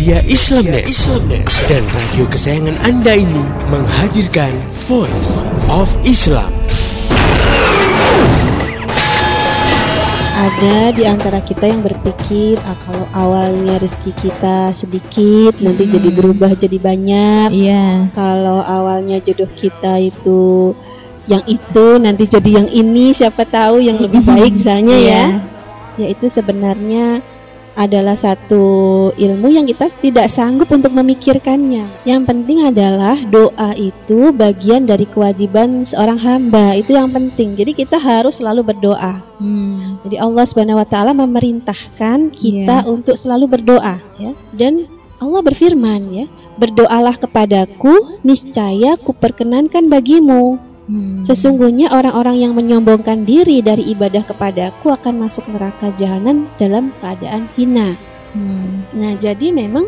Media Islamnet, Islamnet dan radio kesayangan Anda ini menghadirkan Voice of Islam. Ada di antara kita yang berpikir ah, kalau awalnya rezeki kita sedikit nanti jadi berubah jadi banyak. Iya. Kalau awalnya jodoh kita itu yang itu nanti jadi yang ini siapa tahu yang lebih baik misalnya ya. Iya. Yaitu sebenarnya adalah satu ilmu yang kita tidak sanggup untuk memikirkannya. Yang penting adalah doa itu bagian dari kewajiban seorang hamba. Itu yang penting. Jadi kita harus selalu berdoa. Hmm. Jadi Allah Subhanahu wa taala memerintahkan kita untuk selalu berdoa ya. Dan Allah berfirman ya, "Berdoalah kepadaku, niscaya kuperkenankan bagimu." Hmm. Sesungguhnya orang-orang yang menyombongkan diri dari ibadah kepadaku akan masuk neraka jahanam dalam keadaan hina. Hmm. Nah, jadi memang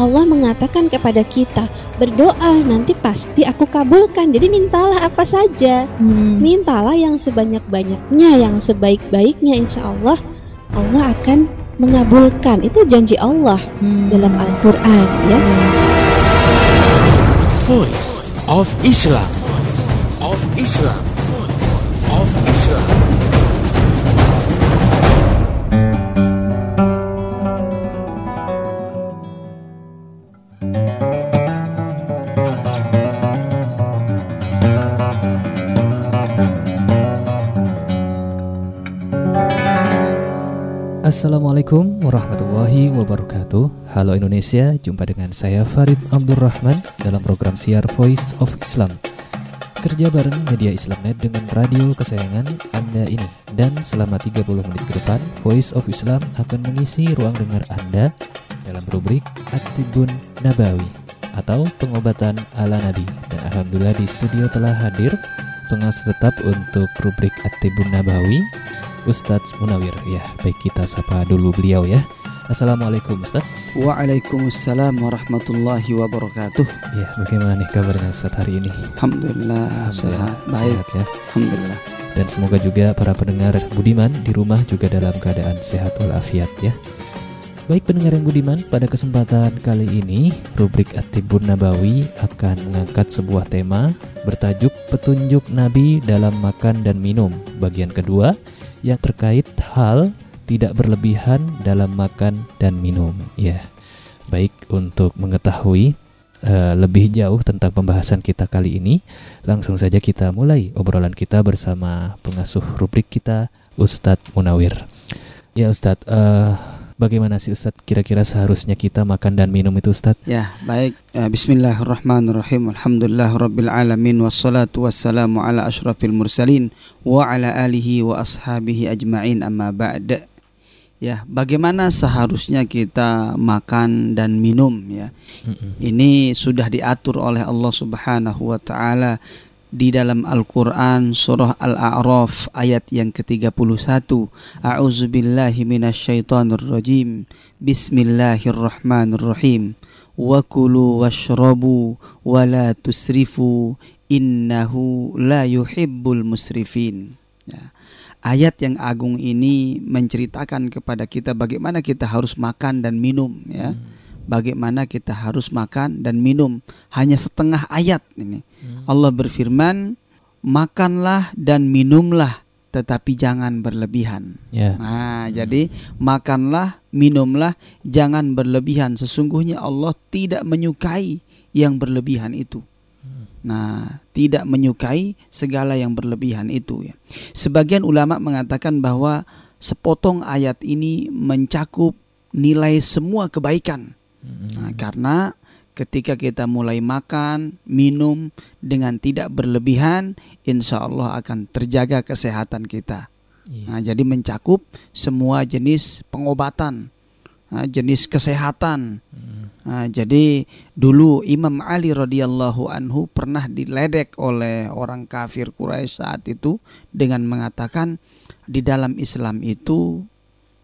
Allah mengatakan kepada kita, berdoa nanti pasti aku kabulkan. Jadi mintalah apa saja. Hmm. Mintalah yang sebanyak-banyaknya, yang sebaik-baiknya insya Allah Allah akan mengabulkan. Itu janji Allah Hmm. dalam Al-Qur'an ya. Voice of Islam. Islam. Of Islam. Assalamualaikum warahmatullahi wabarakatuh Halo Indonesia, jumpa dengan saya Farid Abdurrahman dalam program siar Voice of Islam Kerja bareng media Islamnet dengan radio kesayangan Anda ini. Dan selama 30 menit ke depan, Voice of Islam akan mengisi ruang dengar Anda dalam rubrik Atibun Nabawi atau pengobatan ala Nabi. Dan Alhamdulillah di studio telah hadir pengas tetap untuk rubrik Atibun Nabawi Ustadz Munawir. Ya baik kita sapa dulu beliau ya Assalamualaikum Ustadz Waalaikumsalam warahmatullahi wabarakatuh. ya bagaimana nih kabarnya Ustadz hari ini Alhamdulillah sehat, baik. sehat ya Alhamdulillah. dan semoga juga para pendengar Budiman di rumah juga dalam keadaan sehat walafiat ya Baik pendengar yang budiman, pada kesempatan kali ini rubrik Atibun Nabawi akan mengangkat sebuah tema bertajuk Petunjuk Nabi dalam Makan dan Minum bagian kedua yang terkait hal tidak berlebihan dalam makan dan minum. Ya, baik untuk mengetahui eh, lebih jauh tentang pembahasan kita kali ini, langsung saja kita mulai obrolan kita bersama pengasuh rubrik kita Ustadz Munawir. Ya Ustadz, eh, bagaimana sih Ustadz kira-kira seharusnya kita makan dan minum itu Ustadz? Ya, baik. Eh, Bismillahirrahmanirrahim. Alhamdulillah rabbil alamin wassalatu wassalamu ala asyrafil mursalin wa ala alihi wa ashabihi ajmain amma ba'd. Ya, bagaimana seharusnya kita makan dan minum ya? Mm-mm. Ini sudah diatur oleh Allah Subhanahu wa taala di dalam Al-Qur'an surah Al-A'raf ayat yang ke-31. A'udzubillahi minasyaitonir rajim. Bismillahirrahmanirrahim. Wa kulu washrabu wa la tusrifu innahu la yuhibbul musrifin. Ya. Ayat yang agung ini menceritakan kepada kita bagaimana kita harus makan dan minum ya bagaimana kita harus makan dan minum. Hanya setengah ayat ini. Allah berfirman, "Makanlah dan minumlah, tetapi jangan berlebihan." Ya. Nah, jadi makanlah, minumlah, jangan berlebihan. Sesungguhnya Allah tidak menyukai yang berlebihan itu. Nah, tidak menyukai segala yang berlebihan itu ya. Sebagian ulama mengatakan bahwa sepotong ayat ini mencakup nilai semua kebaikan. Nah, karena ketika kita mulai makan, minum dengan tidak berlebihan, insya Allah akan terjaga kesehatan kita. Iya. Nah, jadi mencakup semua jenis pengobatan, nah, jenis kesehatan. Nah, jadi dulu Imam Ali radhiyallahu anhu pernah diledek oleh orang kafir Quraisy saat itu dengan mengatakan di dalam Islam itu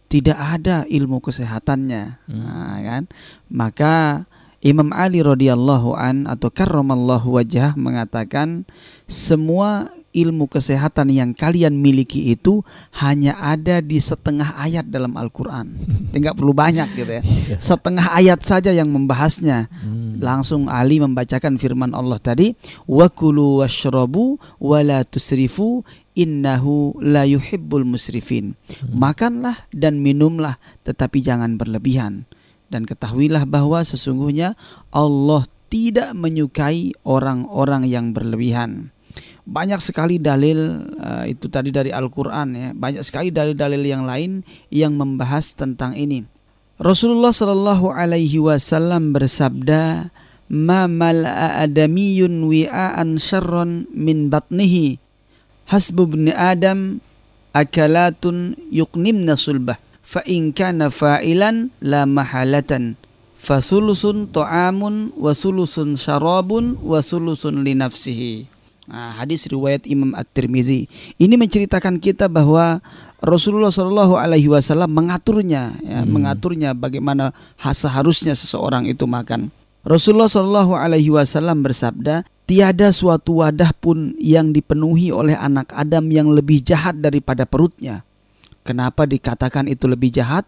tidak ada ilmu kesehatannya, Nah, kan? Maka Imam Ali radhiyallahu an atau karramallahu wajah mengatakan semua ilmu kesehatan yang kalian miliki itu hanya ada di setengah ayat dalam Al-Quran. Tidak perlu banyak gitu ya. Iya. Setengah ayat saja yang membahasnya. Hmm. Langsung Ali membacakan firman Allah tadi, "Wa kulu washrabu wa la tusrifu innahu la yuhibbul musrifin." Hmm. Makanlah dan minumlah tetapi jangan berlebihan. Dan ketahuilah bahwa sesungguhnya Allah tidak menyukai orang-orang yang berlebihan. Banyak sekali dalil uh, itu tadi dari Al-Qur'an ya. Banyak sekali dalil-dalil yang lain yang membahas tentang ini. Rasulullah Shallallahu alaihi wasallam bersabda, "Ma mal'a adamiyun wi'an syarran min batnihi hasbu ibni adam akalatun yuqnimna sulbah fa in kana fa'ilan la mahalatan fasulusun ta'amun wa sulusun syarabun wa sulusun li nafsihi Nah, hadis riwayat Imam At-Tirmizi. Ini menceritakan kita bahwa Rasulullah Shallallahu Alaihi Wasallam mengaturnya, ya, Hmm. mengaturnya bagaimana ha- seharusnya seseorang itu makan. Rasulullah Shallallahu Alaihi Wasallam bersabda, tiada suatu wadah pun yang dipenuhi oleh anak Adam yang lebih jahat daripada perutnya. Kenapa dikatakan itu lebih jahat?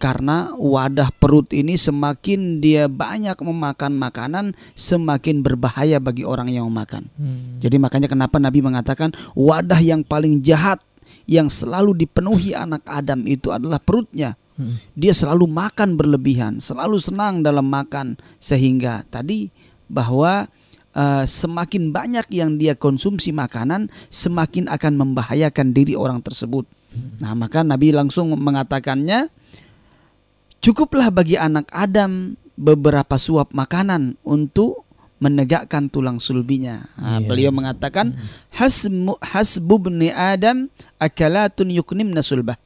Karena wadah perut ini semakin dia banyak memakan makanan, semakin berbahaya bagi orang yang memakan. Hmm. Jadi makanya kenapa Nabi mengatakan wadah yang paling jahat yang selalu dipenuhi anak Adam itu adalah perutnya. Hmm. Dia selalu makan berlebihan, selalu senang dalam makan sehingga tadi bahwa eh, semakin banyak yang dia konsumsi makanan, semakin akan membahayakan diri orang tersebut. Nah, maka Nabi langsung mengatakannya cukuplah bagi anak Adam beberapa suap makanan untuk menegakkan tulang sulbinya. Nah, Iya. Beliau mengatakan hasmu hasbubni Adam akalatun yuknimna sulbah.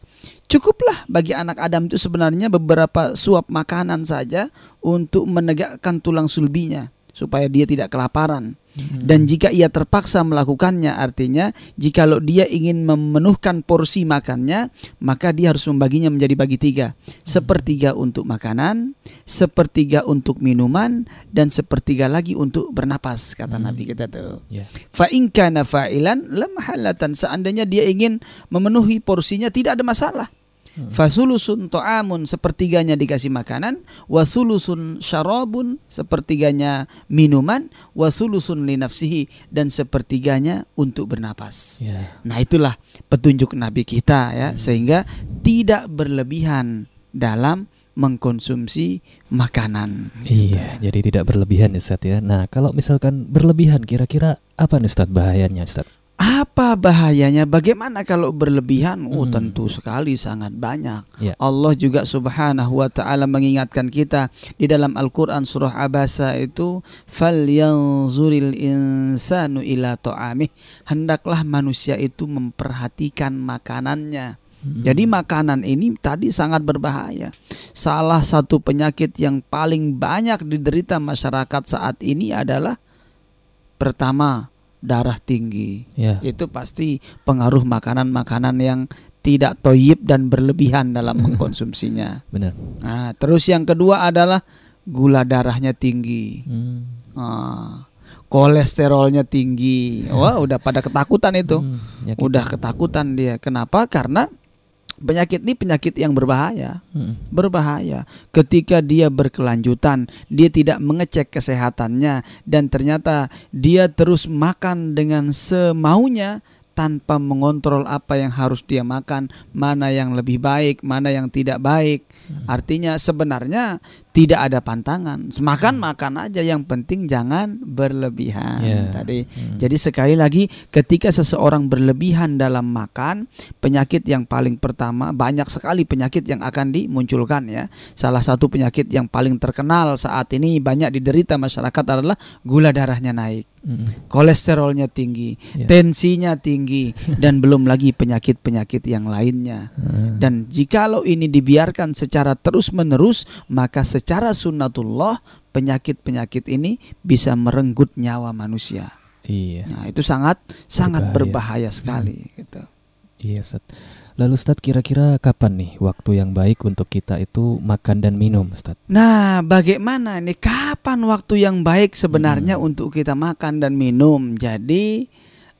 Cukuplah bagi anak Adam itu sebenarnya beberapa suap makanan saja untuk menegakkan tulang sulbinya supaya dia tidak kelaparan. Hmm. Dan jika ia terpaksa melakukannya artinya jikalau dia ingin memenuhkan porsi makannya maka dia harus membaginya menjadi bagi tiga. Sepertiga untuk makanan, sepertiga untuk minuman dan sepertiga lagi untuk bernapas kata Hmm. Nabi kita tuh. Fa in kana fa'ilan lam halatan seandainya dia ingin memenuhi porsinya tidak ada masalah. Hmm. Fasulusun to'amun sepertiganya dikasih makanan, wasulusun syarabun sepertiganya minuman, wasulusun linafsihi dan sepertiganya untuk bernapas. Ya. Nah itulah petunjuk Nabi kita ya sehingga tidak berlebihan dalam mengkonsumsi makanan. Iya, jadi tidak berlebihan ya Ustaz ya. Nah, kalau misalkan berlebihan kira-kira apa nih Ustaz bahayanya Ustaz? Apa bahayanya? Bagaimana kalau berlebihan? Oh, Hmm. tentu sekali sangat banyak. Ya. Allah juga Subhanahu wa taala mengingatkan kita di dalam Al-Qur'an surah Abasa itu falyanzuril insanu ila ta'amih. Hendaklah manusia itu memperhatikan makanannya. Hmm. Jadi makanan ini tadi sangat berbahaya. Salah satu penyakit yang paling banyak diderita masyarakat saat ini adalah pertama darah tinggi ya. itu pasti pengaruh makanan-makanan yang tidak toyib dan berlebihan dalam mengkonsumsinya. Benar. Nah, terus yang kedua adalah gula darahnya tinggi, Hmm. Ah, kolesterolnya tinggi. Wah, udah pada ketakutan itu, Hmm, penyakit. udah ketakutan dia. Kenapa? Karena penyakit ini penyakit yang berbahaya Hmm. berbahaya ketika dia berkelanjutan, dia tidak mengecek kesehatannya dan ternyata dia terus makan dengan semaunya tanpa mengontrol apa yang harus dia makan, mana yang lebih baik, mana yang tidak baik. Artinya sebenarnya tidak ada pantangan. Makan makan aja yang penting jangan berlebihan. Ya. Tadi Hmm. jadi sekali lagi ketika seseorang berlebihan dalam makan, penyakit yang paling pertama banyak sekali penyakit yang akan dimunculkan ya. Salah satu penyakit yang paling terkenal saat ini banyak diderita masyarakat adalah gula darahnya naik, Hmm. kolesterolnya tinggi, Ya. tensinya tinggi dan belum lagi penyakit-penyakit yang lainnya. Hmm. Dan jikalau ini dibiarkan secara terus-menerus, maka secara sunnatullah penyakit-penyakit ini bisa merenggut nyawa manusia. Iya. Nah, itu sangat sangat Berbahaya. berbahaya sekali gitu. Iya, Ustaz. Lalu Ustaz kira-kira kapan nih waktu yang baik untuk kita itu makan dan minum, Ustaz? Nah, bagaimana ini kapan waktu yang baik sebenarnya Hmm. untuk kita makan dan minum? Jadi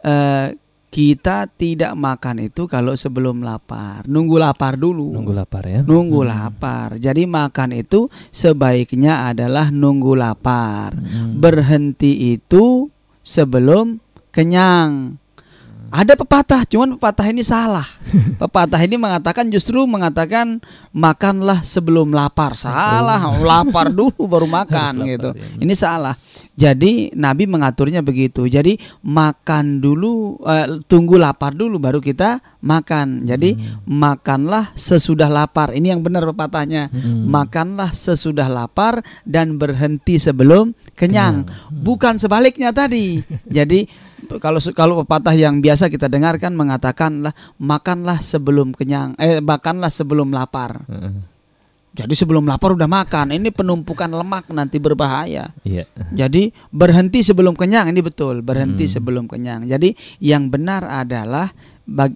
eh, kita tidak makan itu kalau sebelum lapar. Nunggu lapar dulu. Nunggu lapar ya. Nunggu Hmm. lapar. Jadi makan itu sebaiknya adalah nunggu lapar. Hmm. Berhenti itu sebelum kenyang. Ada pepatah, cuman pepatah ini salah. Pepatah ini mengatakan justru mengatakan makanlah sebelum lapar. Salah, lapar dulu baru makan lapar, gitu. ya. Ini salah. Jadi Nabi mengaturnya begitu. Jadi makan dulu, eh, tunggu lapar dulu baru kita makan. Jadi makanlah sesudah lapar. Ini yang benar pepatahnya. Hmm. Makanlah sesudah lapar dan berhenti sebelum kenyang. Bukan sebaliknya tadi. Jadi kalau kalau pepatah yang biasa kita dengarkan mengatakanlah makanlah sebelum kenyang, eh makanlah sebelum lapar. Jadi sebelum lapar udah makan. Ini penumpukan lemak nanti berbahaya. Iya. Jadi berhenti sebelum kenyang ini betul, berhenti Hmm. sebelum kenyang. Jadi yang benar adalah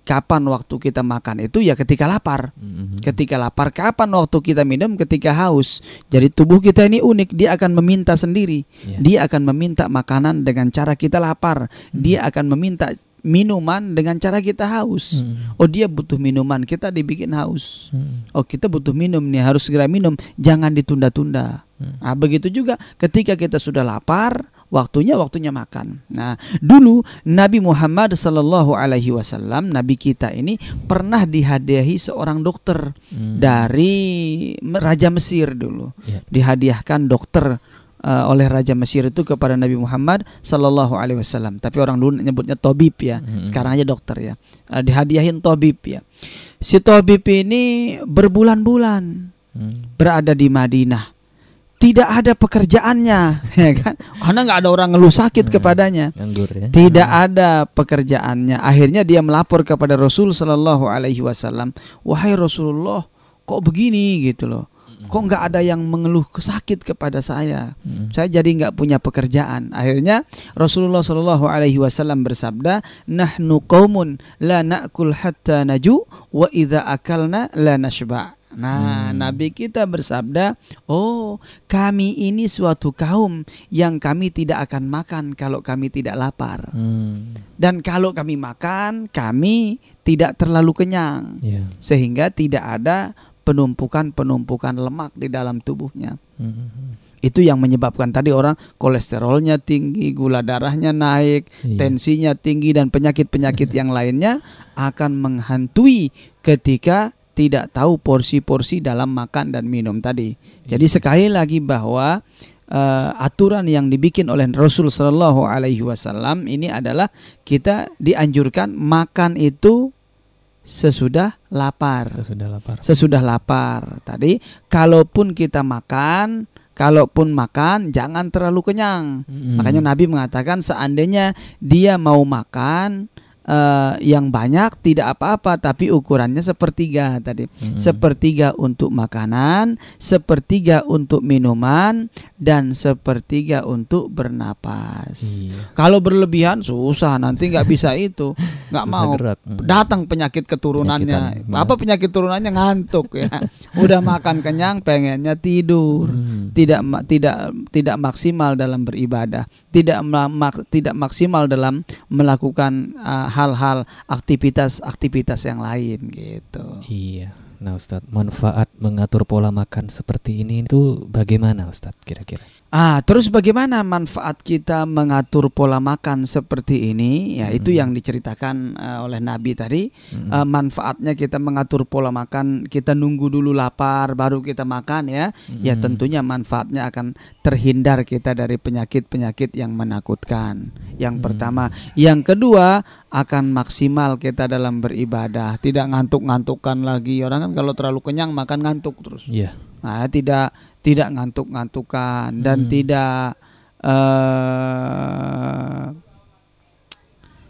kapan waktu kita makan itu ya ketika lapar. Hmm. Ketika lapar, kapan waktu kita minum? Ketika haus. Jadi tubuh kita ini unik, dia akan meminta sendiri. Iya. Dia akan meminta makanan dengan cara kita lapar. Dia akan meminta minuman dengan cara kita haus. Hmm. Oh, dia butuh minuman, kita dibikin haus. Hmm. Oh, kita butuh minum nih, harus segera minum, jangan ditunda-tunda. Hmm. Nah, begitu juga ketika kita sudah lapar, waktunya waktunya makan. Nah, dulu Nabi Muhammad Sallallahu Alaihi Wasallam, Nabi kita ini pernah dihadiahi seorang dokter Hmm. dari Raja Mesir dulu. Iya. Dihadiahkan dokter eh, oleh Raja Mesir itu kepada Nabi Muhammad Sallallahu Alaihi Wasallam. Tapi orang dulu nyebutnya Tobib ya. Hmm. Sekarang aja dokter ya. Eh, dihadiahin Tobib ya. Si Tobib ini berbulan-bulan Hmm. berada di Madinah. Tidak ada pekerjaannya, ya kan? Karena nggak ada orang ngeluh sakit kepadanya. Nganggur ya. Tidak ada pekerjaannya. Akhirnya dia melapor kepada Rasul Shallallahu Alaihi Wasallam, wahai Rasulullah, kok begini gitu loh? Kok nggak ada yang mengeluh sakit kepada saya? Hmm. Saya jadi nggak punya pekerjaan. Akhirnya Rasulullah Shallallahu Alaihi Wasallam bersabda, nahnu qaumun la nakul hatta naju wa idza akalna la nashba. Nah, Hmm. Nabi kita bersabda, "Oh, kami ini suatu kaum yang kami tidak akan makan kalau kami tidak lapar. Hmm. Dan kalau kami makan, kami tidak terlalu kenyang Iya. sehingga tidak ada penumpukan-penumpukan lemak di dalam tubuhnya." Hmm. Itu yang menyebabkan tadi orang kolesterolnya tinggi, gula darahnya naik, Iya. tensinya tinggi dan penyakit-penyakit yang lainnya akan menghantui ketika tidak tahu porsi-porsi dalam makan dan minum tadi. Jadi sekali lagi bahwa eh, aturan yang dibikin oleh Rasul Shallallahu Alaihi Wasallam ini adalah kita dianjurkan makan itu sesudah lapar Kita sudah lapar. sesudah lapar. Tadi kalaupun kita makan, kalaupun makan jangan terlalu kenyang. Hmm. Makanya Nabi mengatakan seandainya dia mau makan eh, yang banyak tidak apa-apa tapi ukurannya sepertiga tadi. Hmm. Sepertiga untuk makanan, sepertiga untuk minuman dan sepertiga untuk bernapas. Iya. Kalau berlebihan susah nanti nggak bisa itu, nggak mau gerak. Hmm. datang penyakit keturunannya. Penyakitan. Apa penyakit turunannya ngantuk ya. Udah makan kenyang pengennya tidur. Hmm. Tidak tidak tidak maksimal dalam beribadah. Tidak ma- mak- tidak maksimal dalam melakukan uh, hal-hal aktivitas-aktivitas yang lain gitu. Iya. Nah Ustadz, manfaat mengatur pola makan seperti ini itu bagaimana Ustadz kira-kira? Ah, terus bagaimana manfaat kita mengatur pola makan seperti ini? Ya, itu Mm-mm. yang diceritakan uh, oleh Nabi tadi. Mm-mm. Eh, manfaatnya kita mengatur pola makan, kita nunggu dulu lapar baru kita makan ya. Ya Mm-mm. tentunya manfaatnya akan terhindar kita dari penyakit-penyakit yang menakutkan. Yang Hmm. pertama, yang kedua akan maksimal kita dalam beribadah, tidak ngantuk-ngantukan lagi. Orang kan kalau terlalu kenyang makan ngantuk terus. Iya. Nah, tidak tidak ngantuk-ngantukan dan Hmm. tidak eh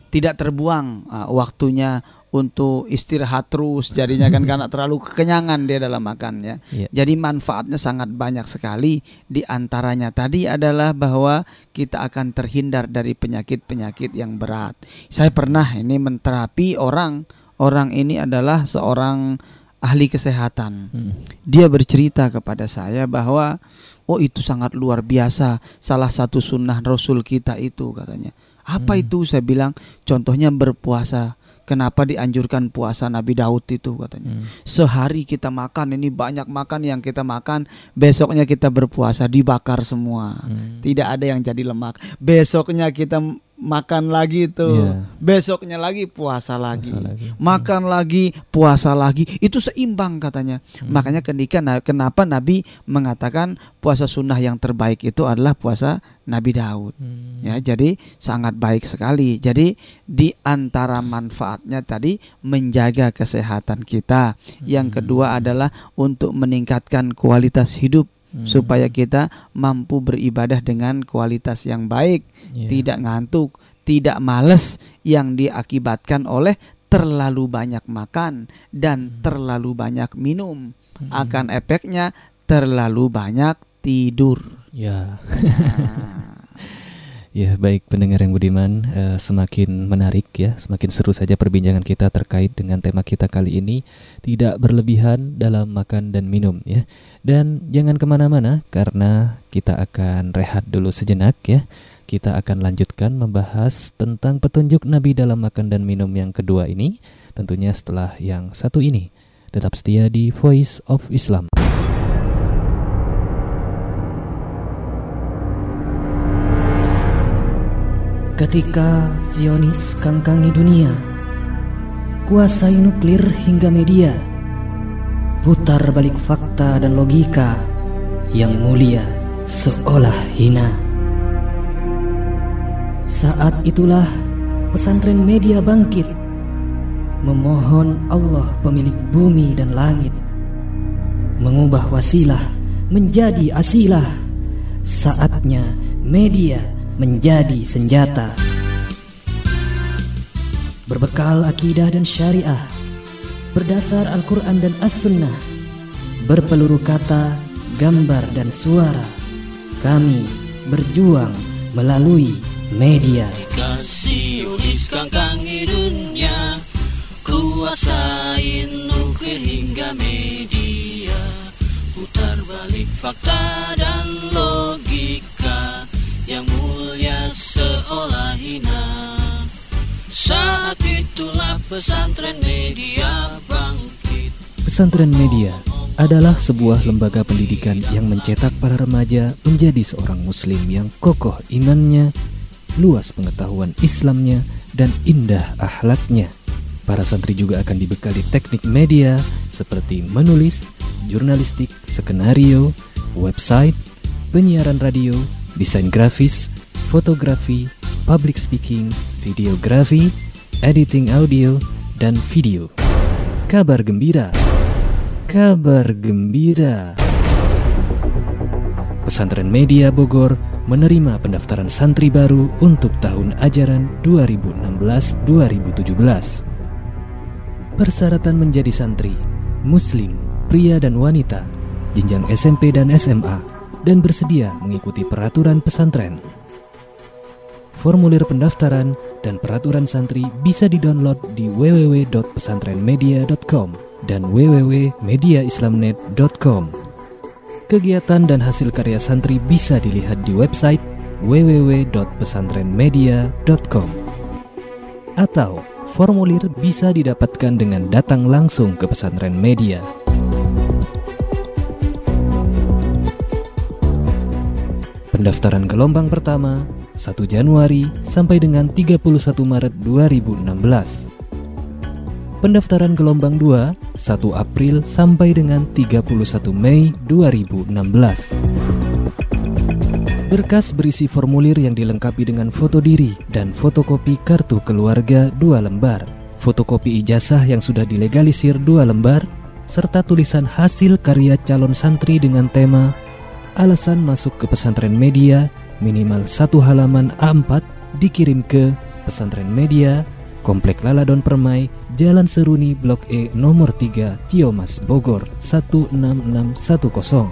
tidak terbuang ah, waktunya untuk istirahat terus jadinya kan karena terlalu kekenyangan dia dalam makan ya. Iya. Jadi manfaatnya sangat banyak sekali di antaranya tadi adalah bahwa kita akan terhindar dari penyakit-penyakit yang berat. Saya pernah ini menterapi orang orang ini adalah seorang ahli kesehatan Hmm. dia bercerita kepada saya bahwa oh itu sangat luar biasa salah satu sunnah Rasul kita itu katanya Apa Hmm. itu? Saya bilang contohnya berpuasa. Kenapa dianjurkan puasa Nabi Daud itu katanya? Hmm. Sehari kita makan ini banyak makan yang kita makan, besoknya kita berpuasa dibakar semua. Hmm. Tidak ada yang jadi lemak. Besoknya kita makan lagi itu. Iya. Besoknya lagi puasa lagi. Puasa lagi. Makan lagi, puasa lagi. Itu seimbang katanya. Hmm. Makanya ketika na- kenapa Nabi mengatakan puasa sunnah yang terbaik itu adalah puasa Nabi Daud. Hmm. Ya, jadi sangat baik sekali. Jadi di antara manfaatnya tadi menjaga kesehatan kita. Yang kedua adalah untuk meningkatkan kualitas hidup Hmm. supaya kita mampu beribadah dengan kualitas yang baik, Iya. tidak ngantuk, tidak males yang diakibatkan oleh terlalu banyak makan dan terlalu banyak minum. Hmm. Akan efeknya terlalu banyak tidur. Ya. Nah, Ya baik pendengar yang budiman eh, semakin menarik ya semakin seru saja perbincangan kita terkait dengan tema kita kali ini tidak berlebihan dalam makan dan minum ya. Dan jangan ke mana-mana karena kita akan rehat dulu sejenak ya. Kita akan lanjutkan membahas tentang petunjuk Nabi dalam makan dan minum yang kedua ini tentunya setelah yang satu ini. Tetap setia di Voice of Islam. Ketika Zionis kangkangi dunia, kuasai nuklir hingga media, putar balik fakta dan logika yang mulia seolah hina. Saat itulah pesantren media bangkit, memohon Allah pemilik bumi dan langit, mengubah wasilah menjadi asilah. Saatnya media menjadi senjata. Berbekal akidah dan syariah, berdasar Al-Quran dan As-Sunnah, berpeluru kata, gambar dan suara, kami berjuang melalui media. Kasih ulis kangkangi dunia Kuasain nuklir hingga media Putar balik fakta dan logika Saat itulah pesantren media bangkit Pesantren Media adalah sebuah lembaga pendidikan yang mencetak para remaja menjadi seorang muslim yang kokoh imannya, luas pengetahuan Islamnya, dan indah akhlaknya. Para santri juga akan dibekali teknik media seperti menulis, jurnalistik, skenario, website, penyiaran radio, desain grafis, fotografi, public speaking, videografi, editing audio, dan video. Kabar gembira. Kabar gembira. Pesantren Media Bogor menerima pendaftaran santri baru untuk tahun ajaran 2016-2017. Persyaratan menjadi santri, muslim, pria dan wanita, jenjang SMP dan SMA, dan bersedia mengikuti peraturan pesantren. Formulir pendaftaran dan peraturan santri bisa didownload di www.pesantrenmedia.com dan www.mediaislamnet.com. Kegiatan dan hasil karya santri bisa dilihat di website www.pesantrenmedia.com atau formulir bisa didapatkan dengan datang langsung ke pesantren media. Pendaftaran gelombang pertama 1 Januari sampai dengan 31 Maret 2016. Pendaftaran gelombang 2 1 April sampai dengan 31 Mei 2016. Berkas berisi formulir yang dilengkapi dengan foto diri dan fotokopi kartu keluarga dua lembar, fotokopi ijazah yang sudah dilegalisir dua lembar, serta tulisan hasil karya calon santri dengan tema alasan masuk ke pesantren media minimal satu halaman A4 dikirim ke pesantren media Komplek Laladon Permai, Jalan Seruni Blok E nomor 3, Ciomas, Bogor 16610.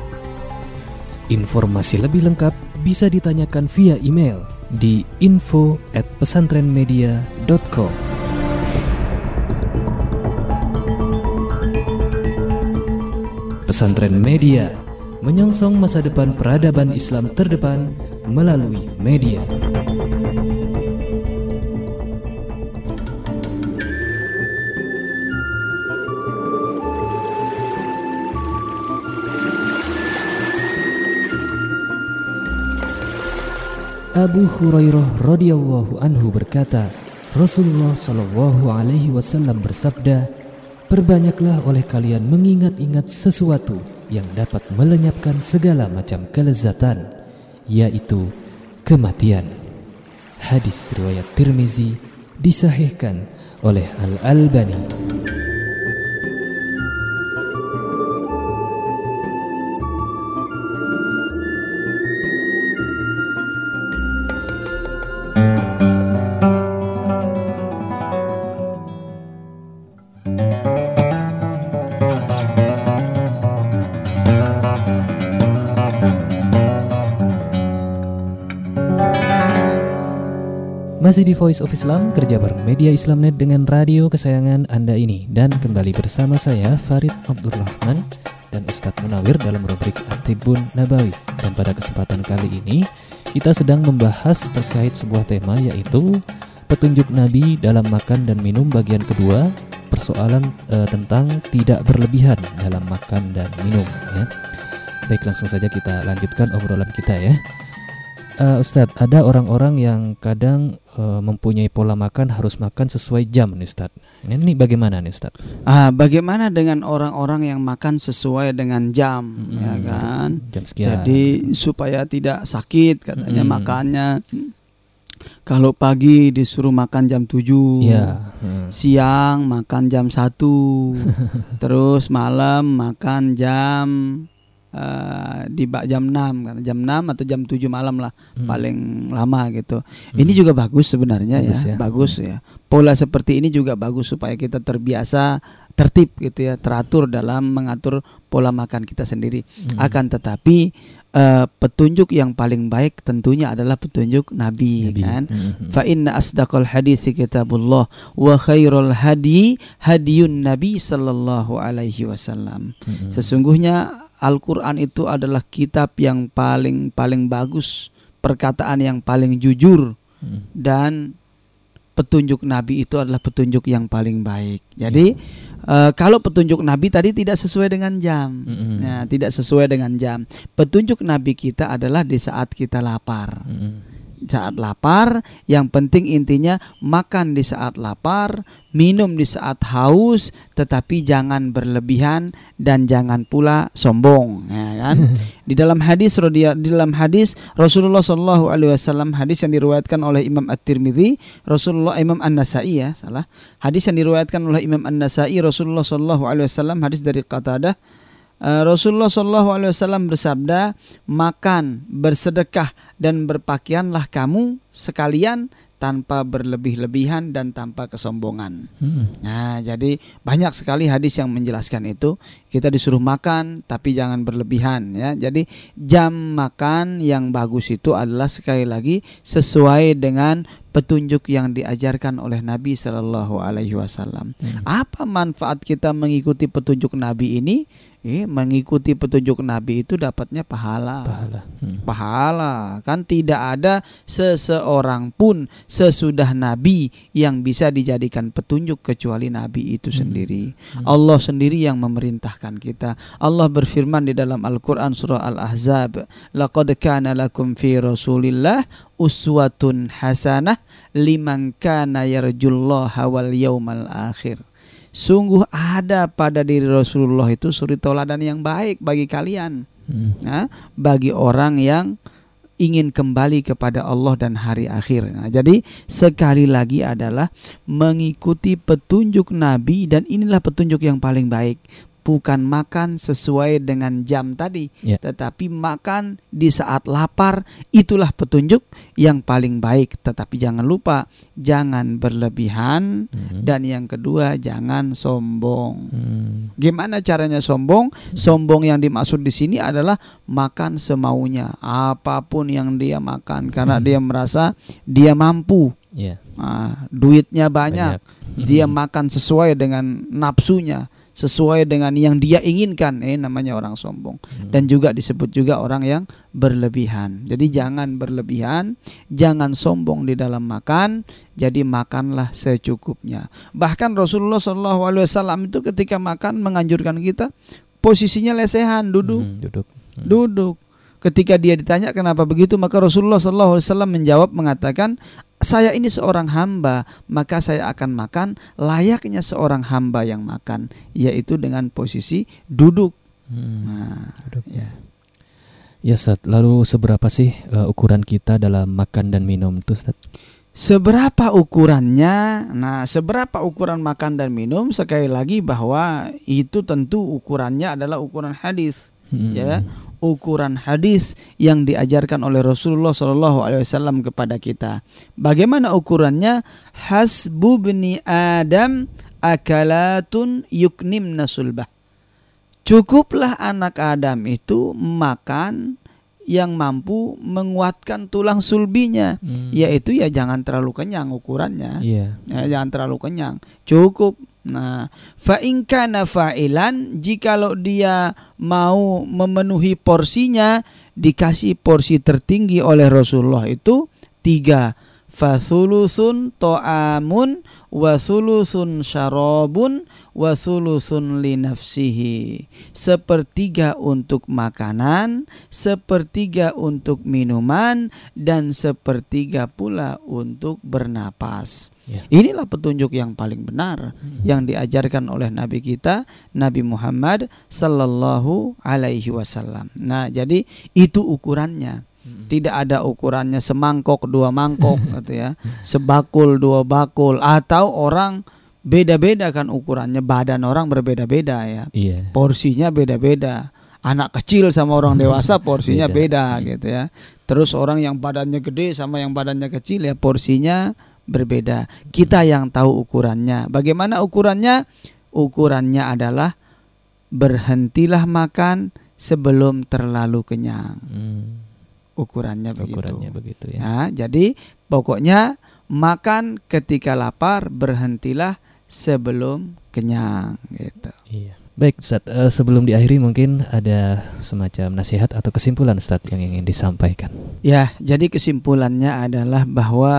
Informasi lebih lengkap bisa ditanyakan via email di info at pesantrenmedia.com. Pesantren Media menyongsong masa depan peradaban Islam terdepan melalui media. Abu Hurairah radhiyallahu anhu berkata, Rasulullah shallallahu alaihi wasallam bersabda, "Perbanyaklah oleh kalian mengingat-ingat sesuatu yang dapat melenyapkan segala macam kelezatan, yaitu kematian." Hadis riwayat Tirmizi disahihkan oleh Al-Albani. Masih di Voice of Islam, kerja bareng Media Islamnet dengan radio kesayangan Anda ini. Dan kembali bersama saya, Farid Abdurrahman dan Ustadz Munawir dalam rubrik Atibun Nabawi. Dan pada kesempatan kali ini, kita sedang membahas terkait sebuah tema yaitu petunjuk Nabi dalam makan dan minum bagian kedua, persoalan eh, tentang tidak berlebihan dalam makan dan minum. Ya. Baik, langsung saja kita lanjutkan obrolan kita ya. Uh, Ustadz, ada orang-orang yang kadang uh, mempunyai pola makan harus makan sesuai jam nih Ustadz. Ini, ini bagaimana nih Ustadz? Ah, bagaimana dengan orang-orang yang makan sesuai dengan jam, Mm-mm. ya kan? Jam sekian. Jadi supaya tidak sakit katanya Mm-mm. makannya. Kalau pagi disuruh makan jam 7 Iya. hmm. Siang makan jam 1 Terus malam makan jam eh, di bak jam 6 kan jam 6 atau jam 7 malam lah Hmm. paling lama gitu. Ini juga bagus sebenarnya Bagus ya, ya. bagus ya. Pola seperti ini juga bagus supaya kita terbiasa tertib gitu ya, teratur dalam mengatur pola makan kita sendiri. Hmm. Akan tetapi eh, petunjuk yang paling baik tentunya adalah petunjuk Nabi, Nabi. kan. Hmm. Fa inna asdaqal hadithi kitabullah wa khairul hadi hadiyun Nabi sallallahu alaihi wasallam. Hmm. Sesungguhnya Al-Qur'an itu adalah kitab yang paling paling bagus, perkataan yang paling jujur Hmm. dan petunjuk Nabi itu adalah petunjuk yang paling baik. Jadi eh, kalau petunjuk Nabi tadi tidak sesuai dengan jam. Hmm. Nah, tidak sesuai dengan jam. Petunjuk Nabi kita adalah di saat kita lapar Hmm. Saat lapar, yang penting intinya makan di saat lapar, minum di saat haus, tetapi jangan berlebihan dan jangan pula sombong, ya kan? di dalam hadis di dalam hadis Rasulullah Shallallahu alaihi wasallam hadis yang diriwayatkan oleh Imam At-Tirmidzi, Rasulullah Imam An-Nasa'i ya, salah. Hadis yang diriwayatkan oleh Imam An-Nasa'i Rasulullah Shallallahu alaihi wasallam hadis dari Qatadah Rasulullah Shallallahu Alaihi Wasallam bersabda, makan, bersedekah dan berpakaianlah kamu sekalian tanpa berlebih-lebihan dan tanpa kesombongan. Hmm. Nah, jadi banyak sekali hadis yang menjelaskan itu. Kita disuruh makan tapi jangan berlebihan ya. Jadi jam makan yang bagus itu adalah sekali lagi sesuai dengan petunjuk yang diajarkan oleh Nabi Shallallahu Alaihi Wasallam. Hmm. Apa manfaat kita mengikuti petunjuk Nabi ini? Eh, mengikuti petunjuk Nabi itu dapatnya pahala. Pahala. Hmm. Pahala kan tidak ada seseorang pun sesudah Nabi yang bisa dijadikan petunjuk kecuali Nabi itu Hmm. sendiri. Allah sendiri yang memerintahkan kita. Allah berfirman di dalam Al-Qur'an surah Al-Ahzab, "Laqad kana lakum fi Rasulillah uswatun hasanah liman kana yarjullaha wal yaumal akhir." Sungguh ada pada diri Rasulullah itu suri toladan yang baik bagi kalian. Hmm. Nah, bagi orang yang ingin kembali kepada Allah dan hari akhir. Nah, jadi sekali lagi adalah mengikuti petunjuk Nabi dan inilah petunjuk yang paling baik. Bukan makan sesuai dengan jam tadi, Ya. tetapi makan di saat lapar. Itulah petunjuk yang paling baik. Tetapi jangan lupa, jangan berlebihan, Hmm. dan yang kedua jangan sombong. Hmm. Gimana caranya sombong? Sombong yang dimaksud di sini adalah makan semaunya, apa pun yang dia makan karena dia merasa dia mampu. Ya. Ah, duitnya banyak, dia makan sesuai dengan nafsunya, sesuai dengan yang dia inginkan. Eh namanya orang sombong. Dan juga disebut juga orang yang berlebihan. Jadi jangan berlebihan, jangan sombong di dalam makan. Jadi makanlah secukupnya. Bahkan Rasulullah SAW itu ketika makan menganjurkan kita posisinya lesehan, duduk, Hmm, duduk. Hmm. duduk. ketika dia ditanya kenapa begitu maka Rasulullah SAW menjawab mengatakan saya ini seorang hamba maka saya akan makan layaknya seorang hamba yang makan yaitu dengan posisi duduk. Hmm. Nah, Duduk. ya. Ya Ustaz, lalu seberapa sih uh, ukuran kita dalam makan dan minum itu Ustaz? Seberapa ukurannya? Nah, seberapa ukuran makan dan minum? Sekali lagi bahwa itu tentu ukurannya adalah ukuran hadis, Hmm. ya. Ukuran hadis yang diajarkan oleh Rasulullah Shallallahu Alaihi Wasallam kepada kita. Bagaimana ukurannya? Hasbu bni Adam akalatun yuknim nasulbah. Cukuplah anak Adam itu makan yang mampu menguatkan tulang sulbinya Hmm. yaitu ya jangan terlalu kenyang ukurannya Iya. ya, jangan terlalu kenyang cukup nah fa in kana fa'ilan jikalau dia mau memenuhi porsinya dikasih porsi tertinggi oleh Rasulullah itu tiga. Fasulusun to'amun wasulusun syarabun wasulusun linafsihi sepertiga untuk makanan sepertiga untuk minuman dan sepertiga pula untuk bernapas Ya. inilah petunjuk yang paling benar yang diajarkan oleh Nabi kita Nabi Muhammad Sallallahu Alaihi Wasallam. Nah jadi itu ukurannya. Tidak ada ukurannya semangkok dua mangkok gitu ya. Sebakul dua bakul atau orang beda-beda kan ukurannya. Badan orang berbeda-beda ya. Iya. porsinya beda-beda. Anak kecil sama orang dewasa porsinya Beda. beda gitu ya. Terus orang yang badannya gede sama yang badannya kecil ya porsinya berbeda kita yang tahu ukurannya bagaimana ukurannya ukurannya adalah berhentilah makan sebelum terlalu kenyang Hmm. ukurannya begitu Ukurannya begitu ya. Nah, jadi pokoknya makan ketika lapar, berhentilah sebelum kenyang gitu. Iya. Baik, Ustaz, eh, sebelum diakhiri mungkin ada semacam nasihat atau kesimpulan Ustaz yang ingin disampaikan. Ya, jadi kesimpulannya adalah bahwa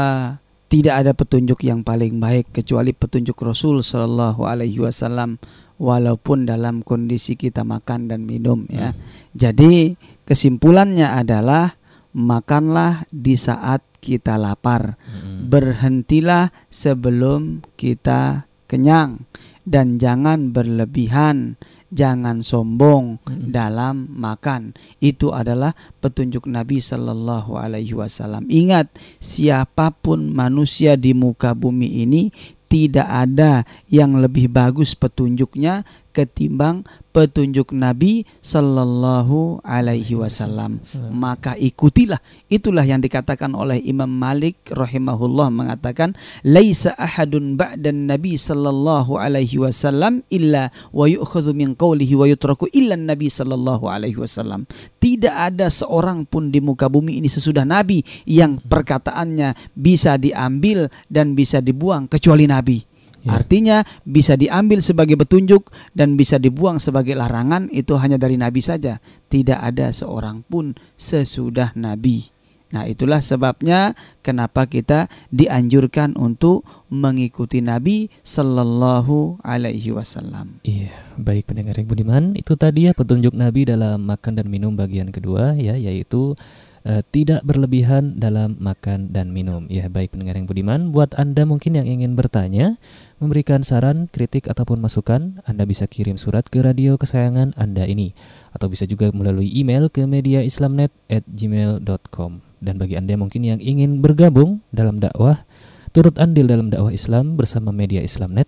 tidak ada petunjuk yang paling baik kecuali petunjuk Rasul Shallallahu Alaihi Wasallam walaupun dalam kondisi kita makan dan minum ya. Jadi kesimpulannya adalah makanlah di saat kita lapar. Hmm. berhentilah sebelum kita kenyang dan jangan berlebihan, jangan sombong Mm-mm. dalam makan. Itu adalah petunjuk Nabi Shallallahu Alaihi Wasallam. Ingat, siapa pun manusia di muka bumi ini tidak ada yang lebih bagus petunjuknya ketimbang petunjuk Nabi Sallallahu Alaihi Wasallam. Maka ikutilah. Itulah yang dikatakan oleh Imam Malik rahimahullah mengatakan, "Laisa ahadun ba'dan Nabi Sallallahu Alaihi Wasallam illa wa yu'khadhu min qawlihi wa yutraku illa Nabi Sallallahu Alaihi Wasallam." Tidak ada seorang pun di muka bumi ini sesudah Nabi yang perkataannya bisa diambil dan bisa dibuang kecuali Nabi. Ya. Artinya bisa diambil sebagai petunjuk dan bisa dibuang sebagai larangan itu hanya dari Nabi saja. Tidak ada seorang pun sesudah Nabi. Nah, itulah sebabnya kenapa kita dianjurkan untuk mengikuti Nabi sallallahu alaihi wasallam. Iya, baik pendengar yang budiman, itu tadi ya petunjuk Nabi dalam makan dan minum bagian kedua ya, yaitu eh, tidak berlebihan dalam makan dan minum. Ya, baik pendengar yang budiman, buat Anda mungkin yang ingin bertanya, memberikan saran, kritik ataupun masukan, Anda bisa kirim surat ke radio kesayangan Anda ini atau bisa juga melalui email ke mediaislamnet@gmail.com. Dan bagi Anda mungkin yang ingin bergabung dalam dakwah, turut andil dalam dakwah Islam bersama Media Islamnet,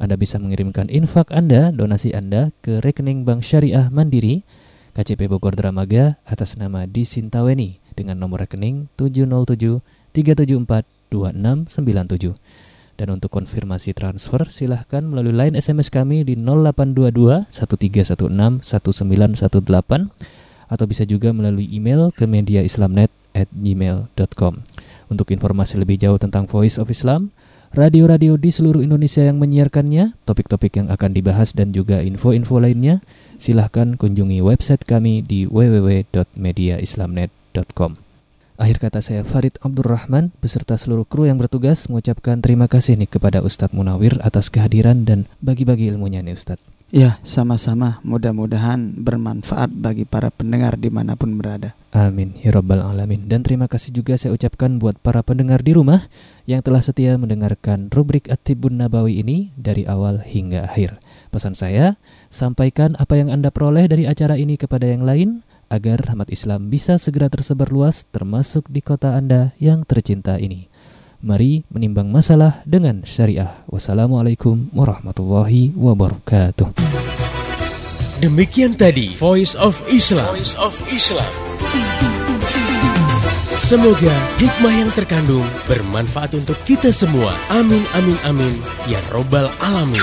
anda bisa mengirimkan infak Anda, donasi Anda ke rekening Bank Syariah Mandiri KCP Bogor Dramaga atas nama Disintaweni dengan nomor rekening 707 374 2697. Dan untuk konfirmasi transfer silahkan melalui line SMS kami di 0822 1316 1918 atau bisa juga melalui email ke mediaislamnet at gmail.com. Untuk informasi lebih jauh tentang Voice of Islam, radio-radio di seluruh Indonesia yang menyiarkannya, topik-topik yang akan dibahas dan juga info-info lainnya, silahkan kunjungi website kami di www.mediaislamnet.com. Akhir kata saya Farid Abdurrahman beserta seluruh kru yang bertugas mengucapkan terima kasih nih kepada Ustadz Munawir atas kehadiran dan bagi-bagi ilmunya nih Ustadz. Ya, sama-sama. Mudah-mudahan bermanfaat bagi para pendengar di mana pun berada. Amin ya rabbal alamin. Dan terima kasih juga saya ucapkan buat para pendengar di rumah yang telah setia mendengarkan rubrik Atibun Nabawi ini dari awal hingga akhir. Pesan saya, sampaikan apa yang Anda peroleh dari acara ini kepada yang lain agar rahmat Islam bisa segera tersebar luas termasuk di kota Anda yang tercinta ini. Mari menimbang masalah dengan syariah. Wassalamualaikum warahmatullahi wabarakatuh. Demikian tadi Voice of Islam. Voice of Islam. Semoga hikmah yang terkandung bermanfaat untuk kita semua. Amin amin amin ya robbal alamin.